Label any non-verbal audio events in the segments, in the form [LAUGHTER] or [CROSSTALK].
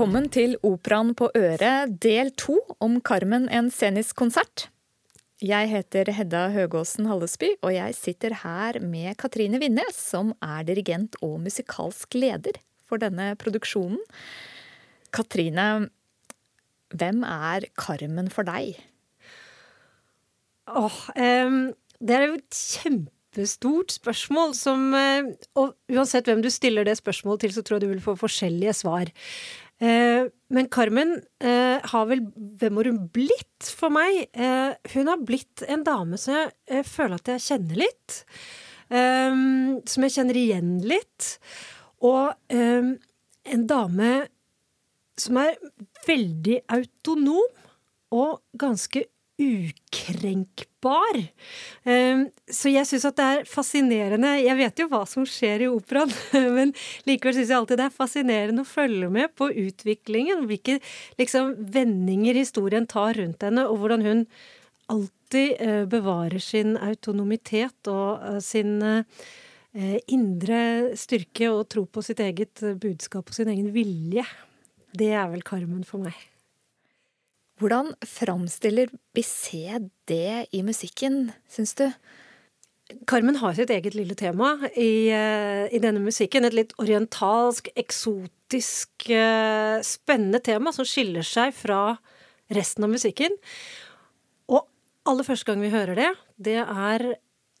Velkommen til Operaen på øret, del to om Carmen en scenisk konsert. Jeg heter Hedda Høgåsen Hallesby, og jeg sitter her med Katrine Winne, som er dirigent og musikalsk leder for denne produksjonen. Katrine, hvem er Carmen for deg? Åh, um, det er jo et kjempestort spørsmål som uh, Og uansett hvem du stiller det spørsmålet til, så tror jeg du vil få forskjellige svar. Uh, men Carmen uh, har vel Hvem har hun blitt for meg? hun har blitt en dame som jeg føler at jeg kjenner litt. Som jeg kjenner igjen litt. Og en dame som er veldig autonom og ganske ukrenkbar. Ehm, så jeg syns at det er fascinerende. Jeg vet jo hva som skjer i operaen, [LAUGHS] men likevel syns jeg alltid det er fascinerende å følge med på utviklingen. Hvilke liksom, vendinger historien tar rundt henne, og hvordan hun alltid eh, bevarer sin autonomitet og eh, sin eh, indre styrke og tro på sitt eget budskap og sin egen vilje. Det er vel Carmen for meg. Hvordan framstiller Bissé det i musikken, syns du? Carmen har sitt eget lille tema i, eh, i, denne musikken. Et litt orientalsk, eksotisk, eh, spennende tema som skiller seg fra resten av musikken. Og aller første gang vi hører det, det er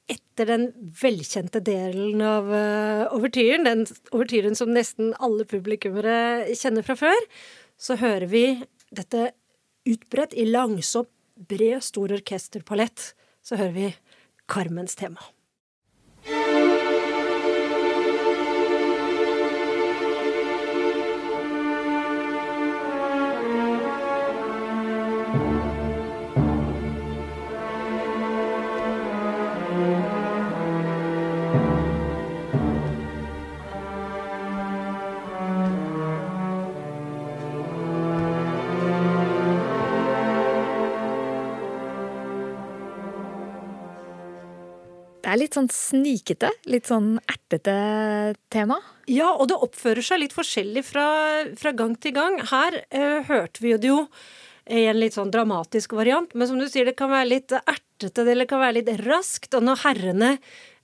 etter den velkjente delen av uh, overtyren, den overtyren som nesten alle publikummere kjenner fra før, så hører vi dette utbredt i langsom, bred, stor orkesterpalett, så hører vi Carmens tema. Det er litt sånn snikete, litt sånn ertete tema. Ja, og det oppfører seg litt forskjellig fra, fra gang til gang. Her eh, hørte vi det jo i en litt sånn dramatisk variant, men som du sier, det kan være litt ertete, eller det kan være litt raskt. Og når herrene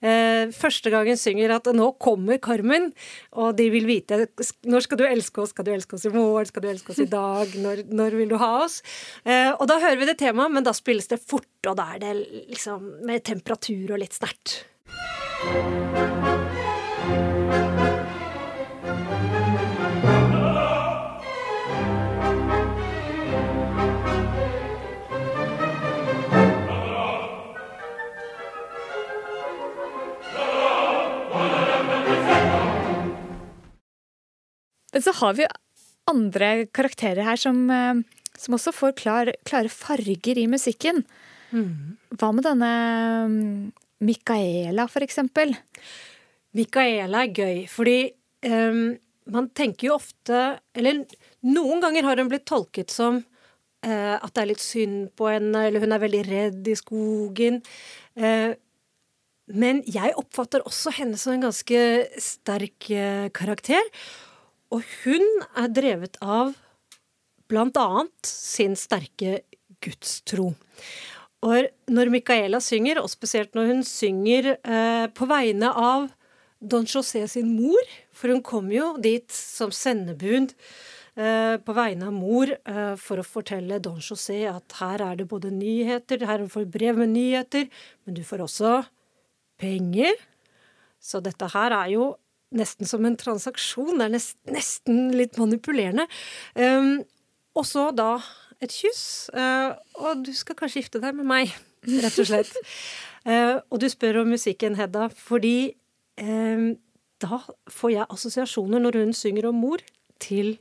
eh, første gangen synger at 'nå kommer Carmen', og de vil vite 'når skal du elske oss', 'skal du elske oss i morgen', 'skal du elske oss i dag', 'når, når vil du ha oss'? Eh, og da hører vi det temaet, men da spilles det fort, og da er det liksom med temperatur og litt sterkt. Men så har vi andre karakterer her som, eh, som også får klar, klare farger i musikken. Mm. Hva med denne mm, Micaela, for eksempel? Micaela er gøy, fordi um, man tenker jo ofte Eller noen ganger har hun blitt tolket som uh, at det er litt synd på henne, eller hun er veldig redd i skogen. Uh, men jeg oppfatter også henne som en ganske sterk karakter. Og hun er drevet av annet sin sterke gudstro. Og når Micaela synger, og spesielt når hun synger eh, på vegne av Don José sin mor, for hun kom jo dit som sendebud eh, på vegne av mor eh, for å fortelle Don José at her er det både nyheter, her får du brev med nyheter, men du får også penger. Så dette her er jo nesten som en transaksjon. Det er nest, nesten litt manipulerende. Um, og så da et kyss. Uh, og du skal kanskje gifte deg med meg, rett og slett. uh, [LAUGHS] og du spør om musikken, Hedda, fordi um, da får jeg assosiasjoner når hun synger om mor, til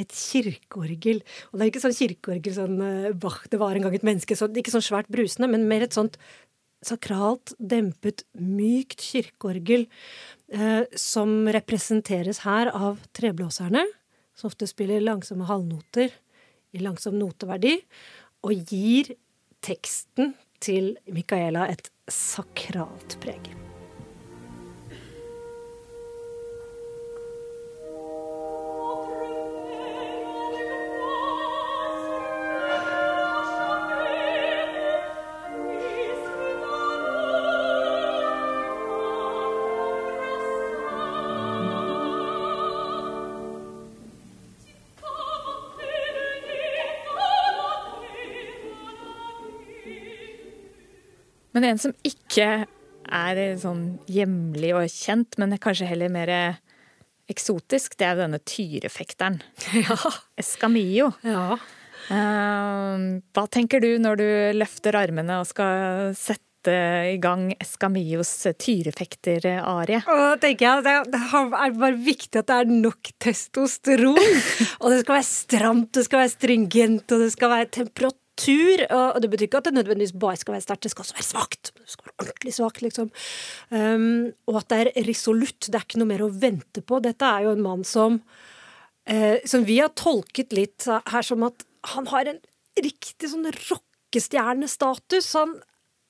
et kirkeorgel. Og det er ikke sånn kirkeorgel sånn uh, Bach, det var en gang et menneske, så, ikke sånn svært brusende, men mer et sånt sakralt, dempet, mykt kirkeorgel eh, som representeres her av treblåserne, som ofte spiller langsomme halvnoter i langsom noteverdi, og gir teksten til Micaela et sakralt preg. Men en som ikke er sånn hjemlig og kjent, men kanskje heller mer eksotisk, det er denne tyrefekteren. [LAUGHS] Ja. Escamillo. ja. Eh, hva tenker du når du løfter armene og skal sette i gang Escamillos tyrefekter-arie? tenker jeg at det er bare viktig at det er nok testosteron. [LAUGHS] og det skal være stramt, det skal være stringent, og det skal være temperatur. Og det betyr ikke at det nødvendigvis bare skal være sterkt, det skal også være svakt. Det skal være ordentlig svakt, liksom. Um, og at det er resolutt. Det er ikke noe mer å vente på. Dette er jo en mann som uh, Som vi har tolket litt her som at han har en riktig sånn rockestjernestatus. Han,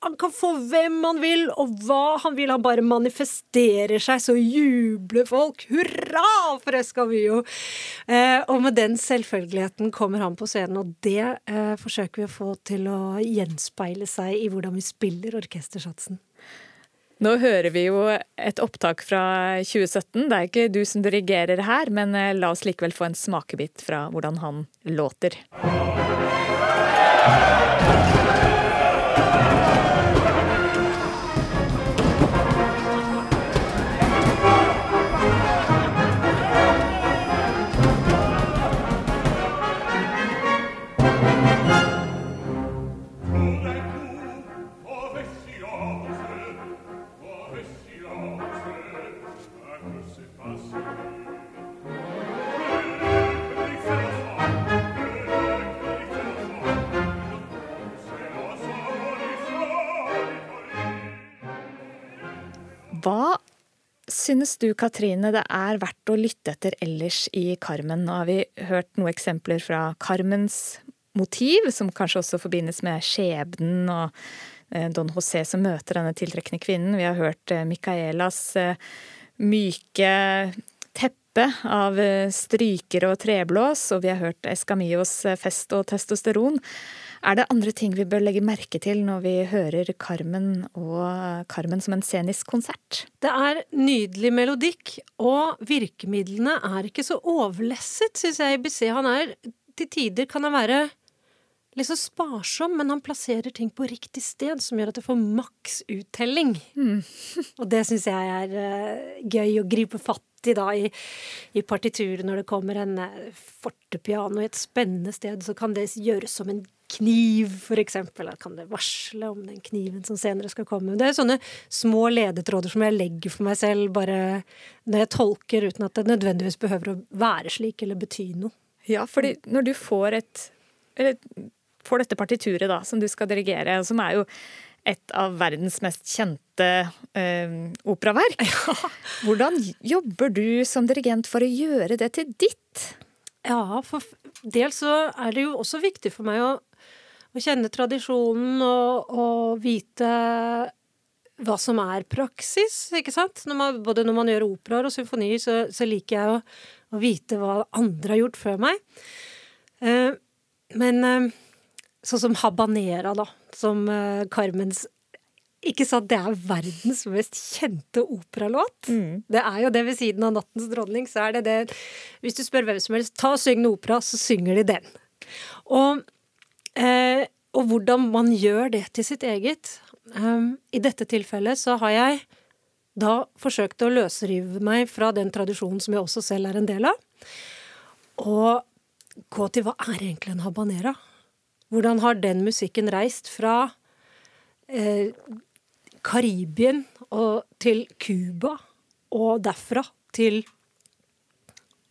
han kan få hvem han vil, og hva han vil. Han bare manifesterer seg, så jubler folk. Hurra for Escamillo! Eh, og med den selvfølgeligheten kommer han på scenen, og det eh, forsøker vi å få til å gjenspeile seg i hvordan vi spiller orkestersatsen. Nå hører vi jo et opptak fra 2017. Det er ikke du som dirigerer her, men eh, la oss likevel få en smakebit fra hvordan han låter. Hva synes du, Katrine, det er verdt å lytte etter ellers i Carmen? Nå har vi hørt noen eksempler fra Carmens motiv, som kanskje også forbindes med skjebnen og eh, Don José som møter denne tiltrekkende kvinnen. Vi har hørt eh, Micaelas eh, myke teppe av strykere og treblås, og vi har hørt Escamillos fest og testosteron. Er det andre ting vi bør legge merke til når vi hører Carmen og Carmen som en scenisk konsert? Det er nydelig melodikk, og virkemidlene er ikke så overlesset, syns jeg, IBC. Han er Til tider kan han være litt så sparsom, men han plasserer ting på riktig sted, som gjør at det får maks uttelling. Mm. [LAUGHS] og det syns jeg er uh, gøy å gripe fatt i da i, i partituret når det kommer en uh, fortepiano i et spennende sted, så kan det gjøres som en kniv, for eksempel. Kan det varsle om den kniven som senere skal komme. Det er sånne små ledetråder som jeg legger for meg selv bare når jeg tolker, uten at det nødvendigvis behøver å være slik eller bety noe. Ja, fordi når du får et eller får dette partituret da, som du skal dirigere, som er jo et av verdens mest kjente eh, operaverk. [LAUGHS] Ja. Hvordan jobber du som dirigent for å gjøre det til ditt? Ja, for dels så er det jo også viktig for meg å å kjenne tradisjonen og, og, vite hva som er praksis, ikke sant. Når man, både når man gjør operaer og symfonier, så, så, liker jeg å, å, vite hva andre har gjort før meg. Eh, men eh, sånn som Habanera, da, som eh, Carmens ikke sant, Det er verdens mest kjente operalåt. Mm. Det er jo det ved siden av 'Nattens dronning'. så er det det Hvis du spør hvem som helst, ta og syng opera, så synger de den. Og Eh, og hvordan man gjør det til sitt eget. Um, I dette tilfellet så har jeg da forsøkt å løsrive meg fra den tradisjonen som jeg også selv er en del av, og gå til hva er egentlig en habanera? Hvordan har den musikken reist fra eh, Karibien og til Cuba, og derfra til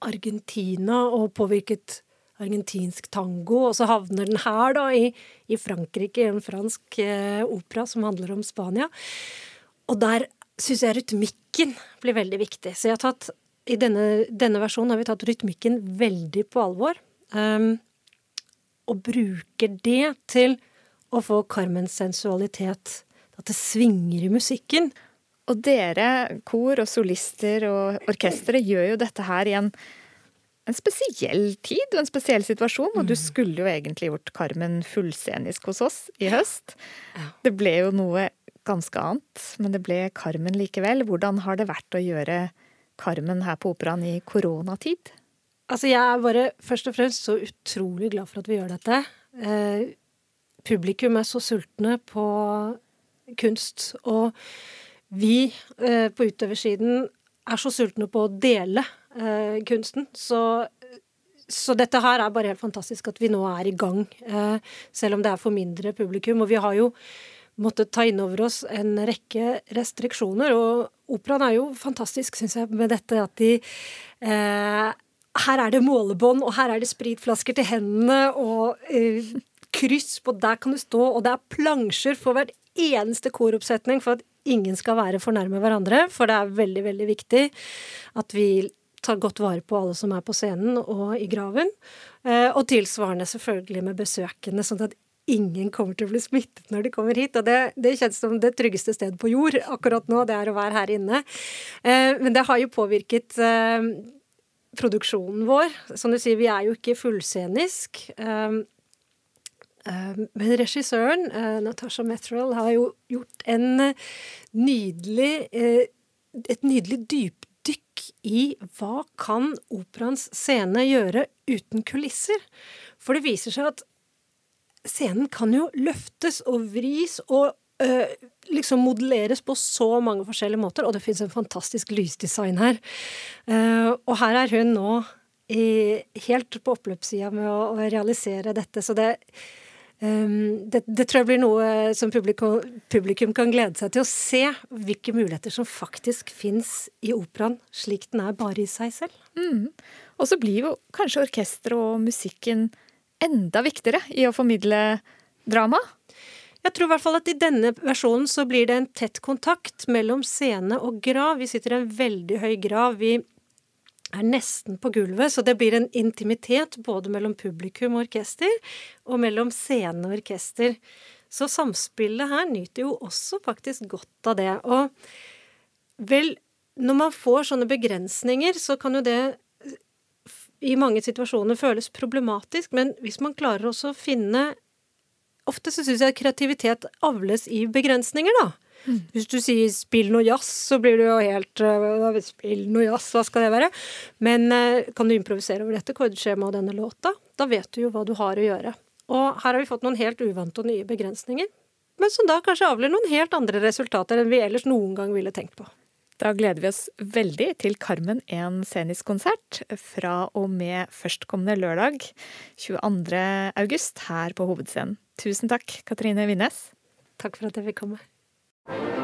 Argentina, og påvirket argentinsk tango, og så havner den her, da, i, i Frankrike, en fransk eh, opera som handler om Spania. Og der syns jeg rytmikken blir veldig viktig. Så jeg har tatt, i denne, denne versjonen har vi tatt rytmikken veldig på alvor. Um, og bruker det til å få Carmens sensualitet. At det svinger i musikken. Og dere, kor og solister og orkestre, gjør jo dette her i en en spesiell tid og en spesiell situasjon. Og du mm. skulle jo egentlig gjort Carmen fullscenisk hos oss i høst. Det ble jo noe ganske annet, men det ble Carmen likevel. Hvordan har det vært å gjøre Carmen her på operaen i koronatid? Altså, jeg er bare først og fremst så utrolig glad for at vi gjør dette. Eh, publikum er så sultne på kunst. Og vi eh, på utøversiden er så sultne på å dele eh, kunsten. Så, så, dette her er bare helt fantastisk at vi nå er i gang, eh, selv om det er for mindre publikum. Og vi har jo måttet ta inn over oss en rekke restriksjoner, og operaen er jo fantastisk, syns jeg, med dette at de eh, her er det målebånd, og her er det spritflasker til hendene, og eh, kryss på der kan du stå, og det er plansjer for hvert eneste koroppsetning for at ingen skal være for nærme hverandre, for det er veldig, veldig viktig at vi tar godt vare på alle som er på scenen og i graven. Eh, og tilsvarende selvfølgelig med besøkende, sånn at ingen kommer til å bli smittet når de kommer hit. Og det, det kjennes som det tryggeste stedet på jord akkurat nå, det er å være her inne. Eh, men det har jo påvirket eh, produksjonen vår. Som du sier, vi er jo ikke fullscenisk. Men regissøren, Natasha Methrell, har jo gjort en nydelig Et nydelig i hva kan operaens scene gjøre uten kulisser? For det viser seg at scenen kan jo løftes og vris og liksom modelleres på så mange forskjellige måter, og det fins en fantastisk lysdesign her. og her er hun nå i, helt på oppløpssida med å, å realisere dette, så det Um, det, det, tror jeg blir noe som publikum, publikum, kan glede seg til å se. Hvilke muligheter som faktisk fins i operaen, slik den er bare i seg selv. Mm. Og så blir jo kanskje orkesteret og musikken enda viktigere i å formidle drama? Jeg tror i hvert fall at i denne versjonen så blir det en tett kontakt mellom scene og grav. Vi sitter i en veldig høy grav. Vi er nesten på gulvet, så det blir en intimitet både mellom publikum og orkester, og mellom scene og orkester. Så samspillet her nyter jo også faktisk godt av det. Og vel, når man får sånne begrensninger, så kan jo det i mange situasjoner føles problematisk, men hvis man klarer også å finne Ofte så syns jeg at kreativitet avles i begrensninger, da. Hvis du sier 'spill noe jazz', så blir du jo helt uh, 'Spill noe jazz, hva skal det være?' Men uh, kan du improvisere over dette kordskjemaet og denne låta? Da vet du jo hva du har å gjøre. Og her har vi fått noen helt uvante og nye begrensninger, men som da kanskje avler noen helt andre resultater enn vi ellers noen gang ville tenkt på. Da gleder vi oss veldig til Carmen en scenisk konsert fra og med førstkommende lørdag 22. august her på Hovedscenen. Tusen takk, Katrine Winnes. Takk for at jeg fikk komme. you